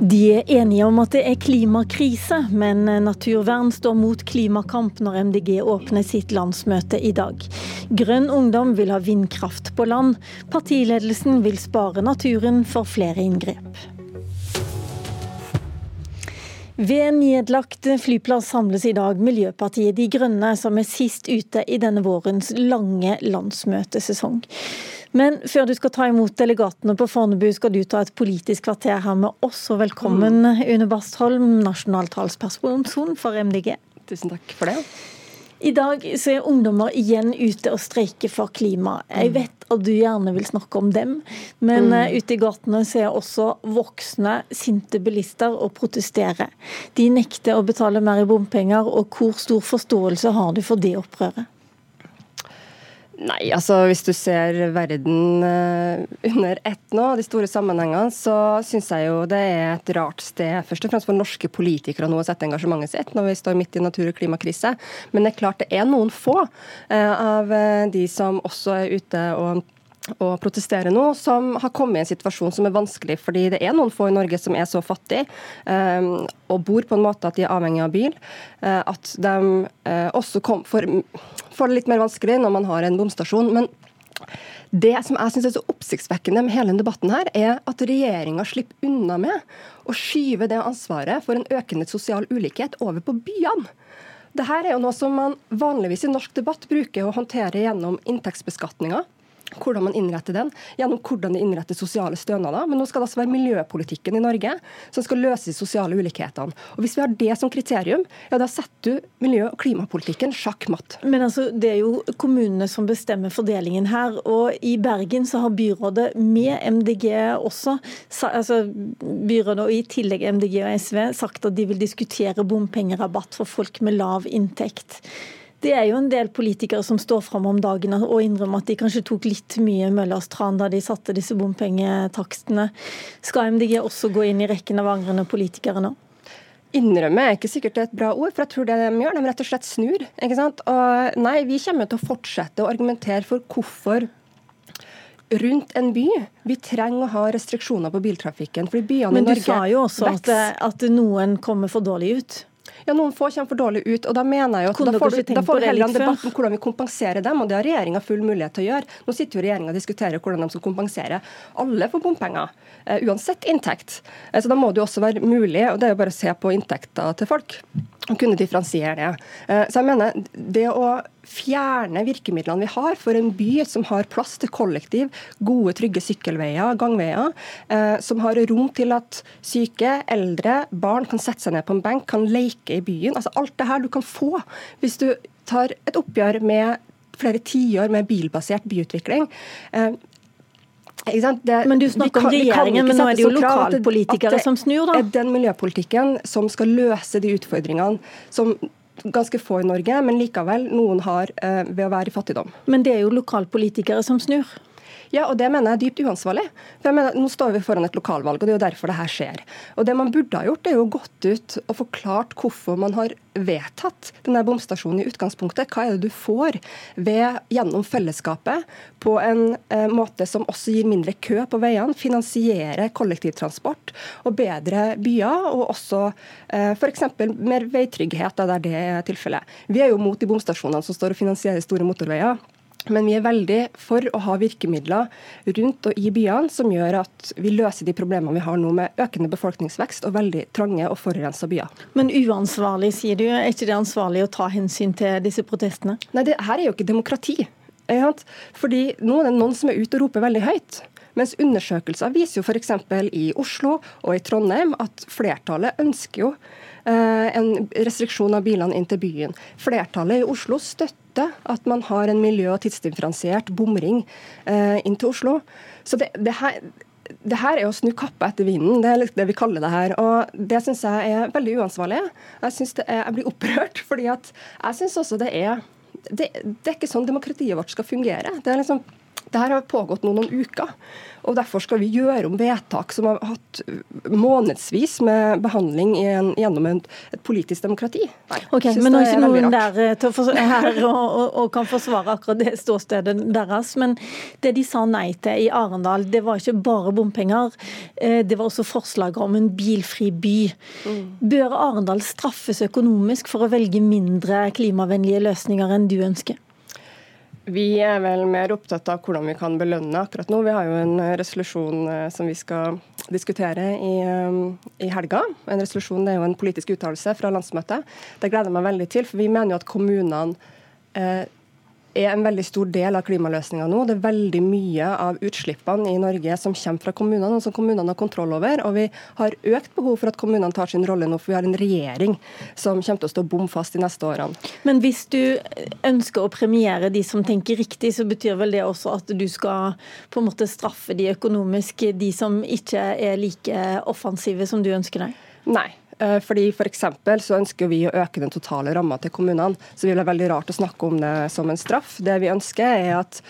De er enige om at det er klimakrise, men Naturvern står mot klimakamp når MDG åpner sitt landsmøte i dag. Grønn ungdom vil ha vindkraft på land. Partiledelsen vil spare naturen for flere inngrep. Ved nedlagt flyplass samles i dag Miljøpartiet De Grønne, som er sist ute i denne vårens lange landsmøtesesong. Men før du skal ta imot delegatene på Fornebu, skal du ta et politisk kvarter her med oss. Og velkommen, mm. Une Bastholm, nasjonal talsperson for MDG. Tusen takk for det. I dag så er ungdommer igjen ute og streiker for klima. Jeg mm. vet at du gjerne vil snakke om dem, men mm. Eh, ute i gatene så er også voksne sinte bilister og protesterer. De nekter å betale mer i bompenger, og hvor stor forståelse har du for det opprøret? Nei, altså hvis du ser verden eh, under ett nå, de store sammenhengene, så syns jeg jo det er et rart sted, først og fremst for norske politikere nå å sette engasjementet sitt når vi står midt i natur- og klimakrise. Men det er klart det er noen få eh, av eh, de som også er ute og og protestere nå, som har kommet i en situasjon som er vanskelig. Fordi det er noen få i Norge som er så fattige um, og bor på en måte at de er avhengig av bil, uh, at de uh, også kom, får, får, det litt mer vanskelig når man har en bomstasjon. Men det som jeg synes er så oppsiktsvekkende med hele debatten, her, er at regjeringa slipper unna med å skyve det ansvaret for en økende sosial ulikhet over på byene. Dette er jo noe som man vanligvis i norsk debatt bruker å håndtere gjennom inntektsbeskatninga hvordan man innretter den, gjennom hvordan de innretter sosiale stønader. Men nå skal det altså være miljøpolitikken i Norge som skal løse de sosiale ulikhetene. Og Hvis vi har det som kriterium, ja da setter du miljø- og klimapolitikken sjakk matt. Men altså, det er jo kommunene som bestemmer fordelingen her. Og i Bergen så har byrådet med MDG også, altså byrådet og i tillegg MDG og SV, sagt at de vil diskutere bompengerabatt for folk med lav inntekt. Det er jo en del politikere som står fram om dagen og innrømmer at de kanskje tok litt mye Møllers tran da de satte disse bompengetakstene. Skal MDG også gå inn i rekken av angrende politikere nå? Innrømme er ikke sikkert et bra ord, for jeg tror det de gjør, de rett og slett snur. ikke sant? Og nei, Vi kommer til å fortsette å argumentere for hvorfor rundt en by. Vi trenger å ha restriksjoner på biltrafikken. fordi byene i Norge Men du sa jo også at, at, noen kommer for dårlig ut? Ja, Noen få kommer for dårlig ut. og Da mener jeg jo at da får, du, da får vi heller en debatt om hvordan vi kompenserer dem, og det har regjeringa full mulighet til å gjøre. Nå sitter jo regjeringa og diskuterer hvordan de skal kompensere alle for bompenger, uh, uansett inntekt. Uh, så Da må det jo også være mulig, og det er jo bare å se på inntekta til folk å kunne differensiere det. Uh, så jeg mener, det å fjerne virkemidlene vi har for en by som har plass til kollektiv, gode, trygge sykkelveier, gangveier, eh, som har rom til at syke, eldre, barn kan sette seg ned på en benk, kan leke i byen. Altså Alt det her du kan få hvis du tar et oppgjør med flere tiår med bilbasert byutvikling. Eh, det, men du snakker kan, om regjeringen, men nå er det jo lokalpolitikere som snur, da? Det er den miljøpolitikken som skal løse de utfordringene som ganske få i Norge, men likevel noen har eh, ved å være i fattigdom. Men det er jo lokalpolitikere som snur? Ja, og det mener jeg er dypt uansvarlig. For jeg mener, Nå står vi foran et lokalvalg, og det er jo derfor det her skjer. Og Det man burde ha gjort, er jo gått ut og forklart hvorfor man har vedtatt denne bomstasjonen i utgangspunktet. Hva er det du får ved, gjennom fellesskapet på en eh, måte som også gir mindre kø på veiene, finansierer kollektivtransport og bedre byer, og også eh, f.eks. mer veitrygghet der det er tilfellet. Vi er jo mot de bomstasjonene som står og finansierer store motorveier. Men vi er veldig for å ha virkemidler rundt og i byene som gjør at vi løser de problemene vi har nå med økende befolkningsvekst og veldig trange og forurensa byer. Men uansvarlig, sier du. Er ikke det ansvarlig å ta hensyn til disse protestene? Nei, det her er jo ikke demokrati. Fordi nå er det noen som er ute og roper veldig høyt. Mens undersøkelser viser jo f.eks. i Oslo og i Trondheim at flertallet ønsker jo eh, en restriksjon av bilene inn til byen. Flertallet i Oslo støtter støtte at man har en miljø- og tidsdifferensiert bomring eh, inn til Oslo. Så det, det, her, det her er å snu kappa etter vinden, det er det vi kaller det her. Og det syns jeg er veldig uansvarlig. Jeg, er, jeg blir opprørt, fordi at jeg syns også det er det, det, er ikke sånn demokratiet vårt skal fungere. Det er liksom Det har pågått noen, noen uker. og Derfor skal vi gjøre om vedtak som har hatt månedsvis med behandling en, gjennom en, et politisk demokrati. Nei, ok, Men nå er ikke noen der eh, til å her og, og, og, kan forsvare akkurat det ståstedet deres. Men det de sa nei til i Arendal, det var ikke bare bompenger. Eh, det var også forslaget om en bilfri by. Mm. Bør Arendal straffes økonomisk for å velge mindre klimavennlige løsninger enn du ønsker? Vi er vel mer opptatt av hvordan vi kan belønne akkurat nå. Vi har jo en resolusjon eh, som vi skal diskutere i, eh, i helga. En resolusjon er jo en politisk uttalelse fra landsmøtet. Det gleder jeg meg veldig til, for vi mener jo at kommunene eh, er en veldig stor del av klimaløsninga nå. Det er veldig mye av utslippene i Norge som kommer fra kommunene, og som kommunene har kontroll over. Og vi har økt behov for at kommunene tar sin rolle nå, for vi har en regjering som kommer til å stå bom fast de neste årene. Men hvis du ønsker å premiere de som tenker riktig, så betyr vel det også at du skal på en måte straffe de økonomisk, de som ikke er like offensive som du ønsker deg? Nei, fordi for så ønsker vi å øke den totale ramma til kommunene. Så det vil være veldig rart å snakke om det som en straff. Det vi ønsker er at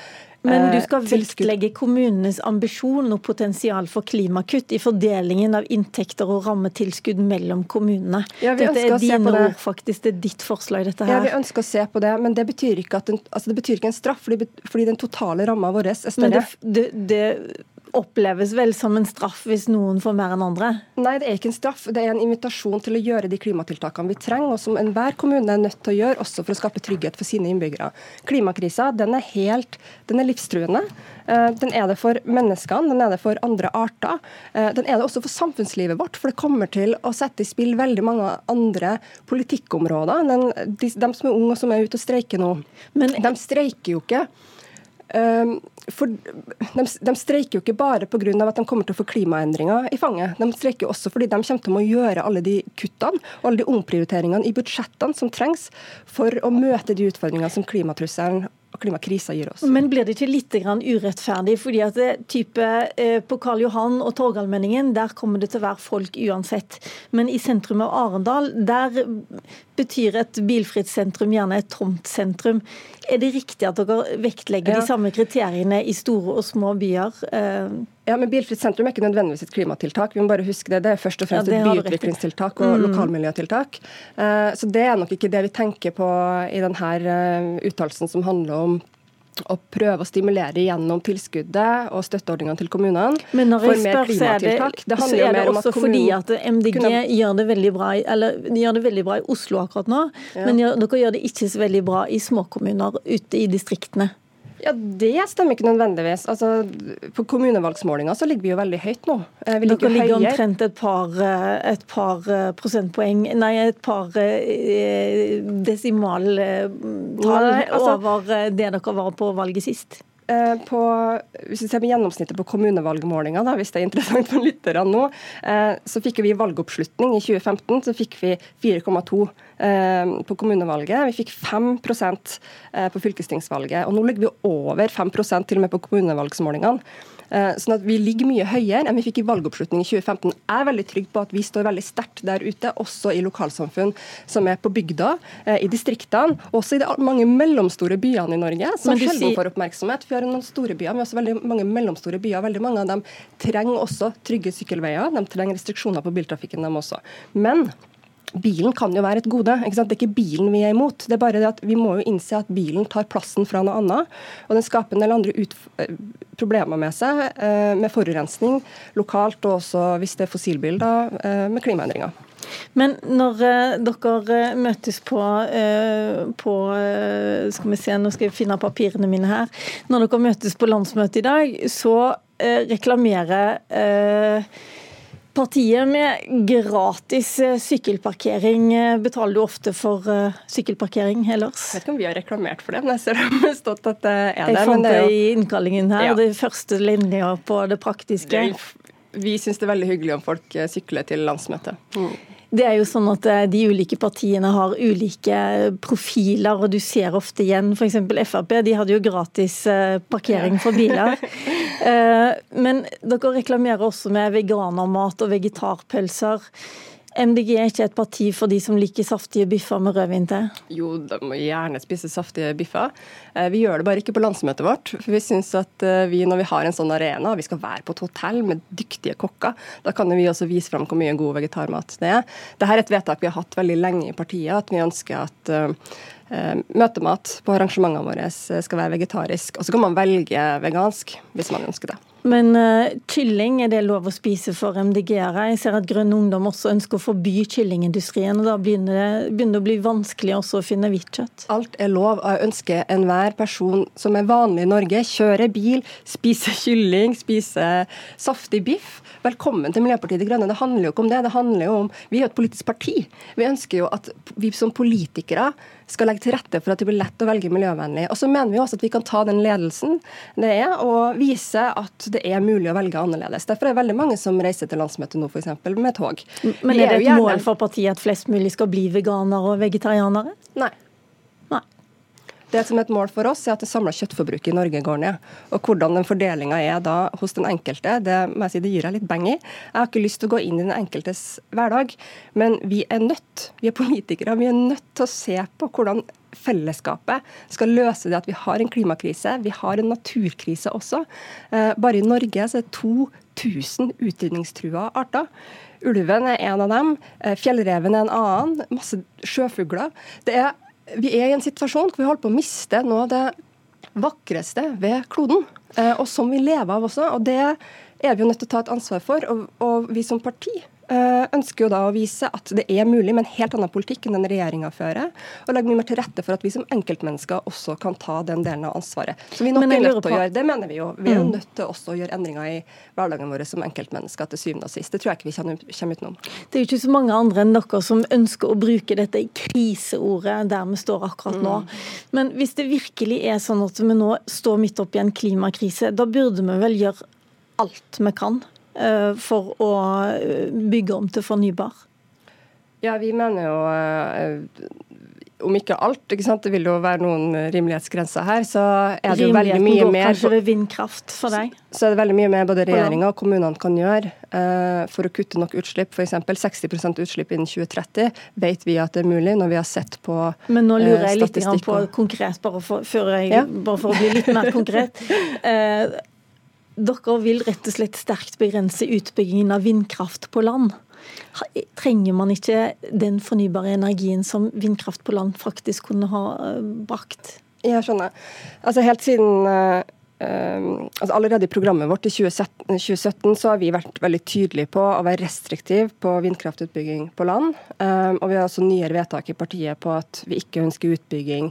men du eh, skal vektlegge kommunenes ambisjon og potensial for klimakutt i fordelingen av inntekter og rammetilskudd mellom kommunene. Ja, dette er dine ord, faktisk. Det er ditt forslag, dette her. Ja, vi ønsker å se på det, men det betyr ikke, den, altså det betyr ikke en straff, fordi, fordi, den totale ramma vår er større. Men det, det, det oppleves vel som en straff hvis noen får mer enn andre? Nei, det er ikke en straff. Det er en invitasjon til å gjøre de klimatiltakene vi trenger, og som enhver kommune er nødt til å gjøre, også for å skape trygghet for sine innbyggere. Klimakrisa den er helt, den er livstruende. Eh, den er det for menneskene, den er det for andre arter. Eh, den er det også for samfunnslivet vårt, for det kommer til å sette i spill veldig mange andre politikkområder. Den, de, de, som er unge og som er ute og streiker nå, Men, de streiker jo ikke for de, de, streiker jo ikke bare pga. at de kommer til å få klimaendringer i fanget. De streiker også fordi de kommer til å gjøre alle de kuttene og alle de omprioriteringene i budsjettene som trengs for å møte de utfordringene som klimatrusselen og klimakrisa gir oss. Men blir det ikke litt urettferdig? fordi at det type eh, På Karl Johan og Torgallmenningen der kommer det til å være folk uansett. Men i sentrum av Arendal der betyr et bilfritt sentrum gjerne et tomt sentrum. Er det riktig at dere vektlegger ja. de samme kriteriene i store og små byer? Eh, ja, men Bilfritt sentrum er ikke nødvendigvis et klimatiltak. Vi må bare huske Det Det er først og fremst ja, et byutviklingstiltak og mm. lokalmiljøtiltak. Uh, så Det er nok ikke det vi tenker på i denne uh, uttalelsen som handler om å prøve å stimulere gjennom tilskuddet og støtteordningene til kommunene Men når jeg spør, så er det, så er det også fordi at MDG kunne... gjør, det bra, eller, gjør det veldig bra i Oslo akkurat nå, ja. men gjør, dere gjør det ikke så veldig bra i småkommuner ute i distriktene. Ja, Det stemmer ikke nødvendigvis. Altså, På kommunevalgsmålinga så ligger vi jo veldig høyt nå. Eh, vi ligger Dere ligger høyere. omtrent et par, eh, et par, eh, prosentpoeng, nei, et par desimaltall altså, over det dere var på valget sist. På, hvis vi ser på gjennomsnittet på kommunevalgmålinga, da, hvis det er interessant for lytterne nå, så fikk vi valgoppslutning i 2015. Så fikk vi 4,2 eh, på kommunevalget. Vi fikk 5% på fylkestingsvalget. Og nå ligger vi over 5 til og med på kommunevalgsmålingene. Eh, sånn at Vi ligger mye høyere enn vi fikk i valgoppslutning i 2015. Jeg er veldig trygg på at vi står veldig sterkt der ute, også i lokalsamfunn som er på bygda, eh, i distriktene, også i de mange mellomstore byene i Norge, som sjelden får oppmerksomhet. Vi har noen store byer, men også veldig mange mellomstore byer. Veldig mange av dem trenger også trygge sykkelveier. De trenger restriksjoner på biltrafikken, dem også. Men Bilen kan jo være et gode. Det er ikke bilen vi er imot. Det er bare det at Vi må jo innse at bilen tar plassen fra noe annet. Og den skaper en del andre eh, problemer med seg, eh, med forurensning lokalt, og også hvis det er fossilbil, da, eh, med klimaendringer. Men når dere møtes på, på, Skal vi se, nå skal jeg finne papirene mine her. Når dere møtes på landsmøtet i dag, så reklamerer Partiet med gratis eh, sykkelparkering, eh, betaler du ofte for uh, sykkelparkering ellers? Jeg vet ikke om vi har reklamert for det, men jeg ser det har stått at det er det. Jeg fant det, jo... i innkallingen her, ja. det første linja på det praktiske. Det, vi syns det er veldig hyggelig om folk sykler til landsmøtet. Mm. Det er jo sånn at eh, De ulike partiene har ulike profiler, og du ser ofte igjen f.eks. Frp. De hadde jo gratis eh, parkering for biler. Eh, men dere reklamerer også med veganermat og vegetarpølser. MDG er ikke et parti for de som liker saftige biffer med rødvin til? Jo, de må gjerne spise saftige biffer. Eh, vi gjør det bare ikke på landsmøtet vårt. For vi syns at eh, vi når vi har en sånn arena, og vi skal være på et hotell med dyktige kokker, da kan vi også vise fram hvor mye god vegetarmat det er. Dette er et vedtak vi har hatt veldig lenge i partiet, at vi ønsker at uh, møtemat på arrangementene våre skal være vegetarisk. Og så kan man velge vegansk hvis man ønsker det. Men uh, kylling, er det lov å spise for MDG-ere? Jeg ser at Grønn Ungdom også ønsker å forby kyllingindustrien. og Da begynner det, begynner det å bli vanskelig også å finne hvitt kjøtt. Alt er lov. Jeg ønsker enhver person som er vanlig i Norge, kjøre bil, spise kylling, spise saftig biff. Velkommen til Miljøpartiet De Grønne. Det handler jo ikke om det. Det handler jo om Vi er et politisk parti. Vi ønsker jo at vi som politikere skal legge til rette for at det blir lett å velge miljøvennlig. Og så mener vi også at vi kan ta den ledelsen det er, og vise at det er mulig å velge annerledes. Derfor er det veldig mange som reiser til landsmøtet nå, f.eks. med tog. Men er det et mål for partiet at flest mulig skal bli veganere og vegetarianere? Nei. Det som er et mål for oss, er at det samla kjøttforbruket i Norge går ned. Og hvordan den fordelinga er da hos den enkelte, det må jeg si det gir jeg litt beng i. Jeg har ikke lyst til å gå inn i den enkeltes hverdag, men vi er nødt, vi er politikere, vi er nødt til å se på hvordan fellesskapet skal løse det at vi har en klimakrise, vi har en naturkrise også. Eh, bare i Norge så er det 2000 utrydningstrua arter. Ulven er en av dem, eh, fjellreven er en annen, masse sjøfugler. Det er vi er i en situasjon hvor vi holder på å miste noe av det vakreste ved kloden, eh, og som vi lever av også. og Det er vi jo nødt til å ta et ansvar for. Og, og vi som parti ønsker jo da å vise at det er mulig med en helt annen politikk enn den regjeringa fører, og legge mye mer til rette for at vi som enkeltmennesker også kan ta den delen av ansvaret. Så vi nok er nødt til å gjøre, Det mener vi jo. Vi er jo mm. nødt til også å gjøre endringer i hverdagen vår som enkeltmennesker til syvende og sist. Det tror jeg ikke vi kommer utenom. Det er jo ikke så mange andre enn dere som ønsker å bruke dette kriseordet der vi står akkurat nå. Mm. Men hvis det virkelig er sånn at vi nå står midt oppi en klimakrise, da burde vi vel gjøre alt vi kan Eh, for å eh, bygge om til fornybar? Ja, vi mener jo eh, om ikke alt, ikke sant? det vil jo være noen rimelighetsgrenser her, så er det jo veldig mye går mer Kanskje ved vindkraft for deg? Så, så er det veldig mye mer både regjeringa og kommunene kan gjøre uh, for å kutte nok utslipp. F.eks. 60% utslipp innen 2030 vet vi at det er mulig, når vi har sett på statistikk. Men nå lurer jeg litt på konkret, bare for, jeg, ja. bare for, å bli litt mer konkret. Uh, Dere vil rett og slett sterkt begrense utbyggingen av vindkraft på land. Trenger man ikke den fornybare energien som vindkraft på land faktisk kunne ha eh, brakt? Jeg skjønner. Altså Helt siden eh, Um, altså allerede i programmet vårt i 2017, 2017 så har vi vært veldig tydelige på å være restriktive på vindkraftutbygging på land. Um, og vi har også nyere vedtak i partiet på at vi ikke ønsker utbygging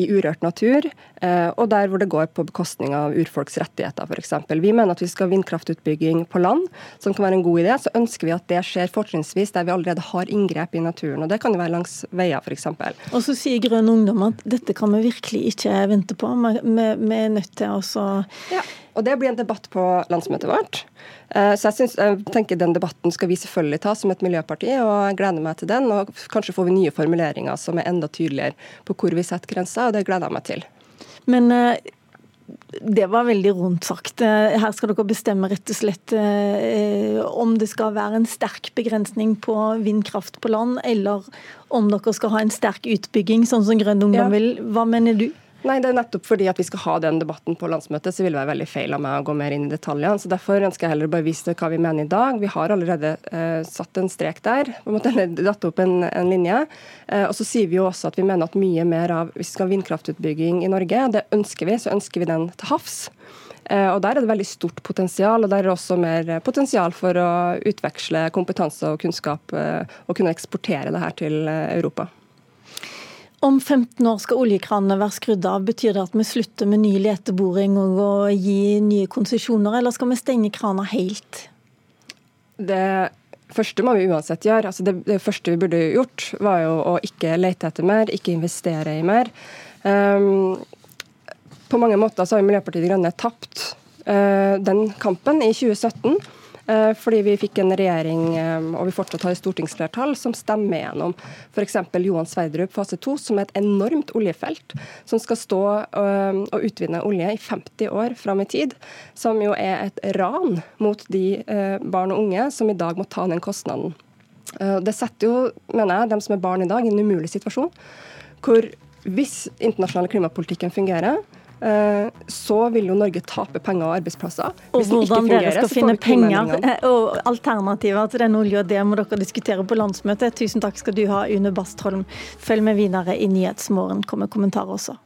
i urørt natur, uh, og der hvor det går på bekostning av urfolks rettigheter f.eks. Vi mener at vi skal ha vindkraftutbygging på land, som kan være en god idé. Så ønsker vi at det skjer fortrinnsvis der vi allerede har inngrep i naturen. og Det kan jo være langs veier f.eks. Og så sier Grønn Ungdom at dette kan vi virkelig ikke vente på. Vi er nødt til å ja, og det blir en debatt på landsmøtet vårt. Eh, så jeg, synes, jeg tenker Den debatten skal vi selvfølgelig ta som et miljøparti, og jeg gleder meg til den. Og kanskje får vi nye formuleringer som er enda tydeligere på hvor vi setter grenser, og det gleder jeg meg til. Men eh, det var veldig rundt sagt. Eh, her skal dere bestemme rett og slett om det skal være en sterk begrensning på vindkraft på land, eller om dere skal ha en sterk utbygging, sånn som Grønn Ungdom ja. vil. Hva mener du? Nei, det er nettopp fordi at vi skal ha den debatten på landsmøtet, så vil det være veldig feil av meg å gå mer inn i detaljene. så Derfor ønsker jeg heller bare vise hva vi mener i dag. Vi har allerede uh, satt en strek der, på en måte datt opp en, en linje. Uh, og så sier vi jo også at vi mener at mye mer av Hvis vi skal ha vindkraftutbygging i Norge, det ønsker vi, så ønsker vi den til havs. Eh, og Der er det veldig stort potensial, og der er det også mer potensial for å utveksle kompetanse og kunnskap og kunne eksportere det her til Europa. Om 15 år skal oljekranene være skrudd av. Betyr det at vi slutter med ny leteboring og å gi nye konsesjoner, eller skal vi stenge krana helt? Det første må vi uansett gjøre. Altså det, det, første vi burde gjort, var jo å ikke lete etter mer, ikke investere i mer. Um, på mange måter så har Miljøpartiet De Grønne tapt uh, den kampen i 2017. Eh, fordi vi fikk en regjering, eh, og vi fortsatt har et stortingsflertall, som stemmer gjennom f.eks. Johan Sverdrup fase 2, som er et enormt oljefelt, som skal stå eh, og utvinne olje i 50 år fram i tid. Som jo er et ran mot de barn og unge som i dag må ta den kostnaden. Det setter jo, mener jeg, dem som er barn i dag, i en umulig situasjon. Hvor hvis internasjonale klimapolitikken fungerer, så vil jo Norge tape penger og arbeidsplasser. Og hvordan dere skal finne penger og alternativer til den olja, det må dere diskutere på landsmøtet. Tusen takk skal du ha, Une Bastholm. Følg med videre i Nyhetsmorgen, kommer kommentarer også.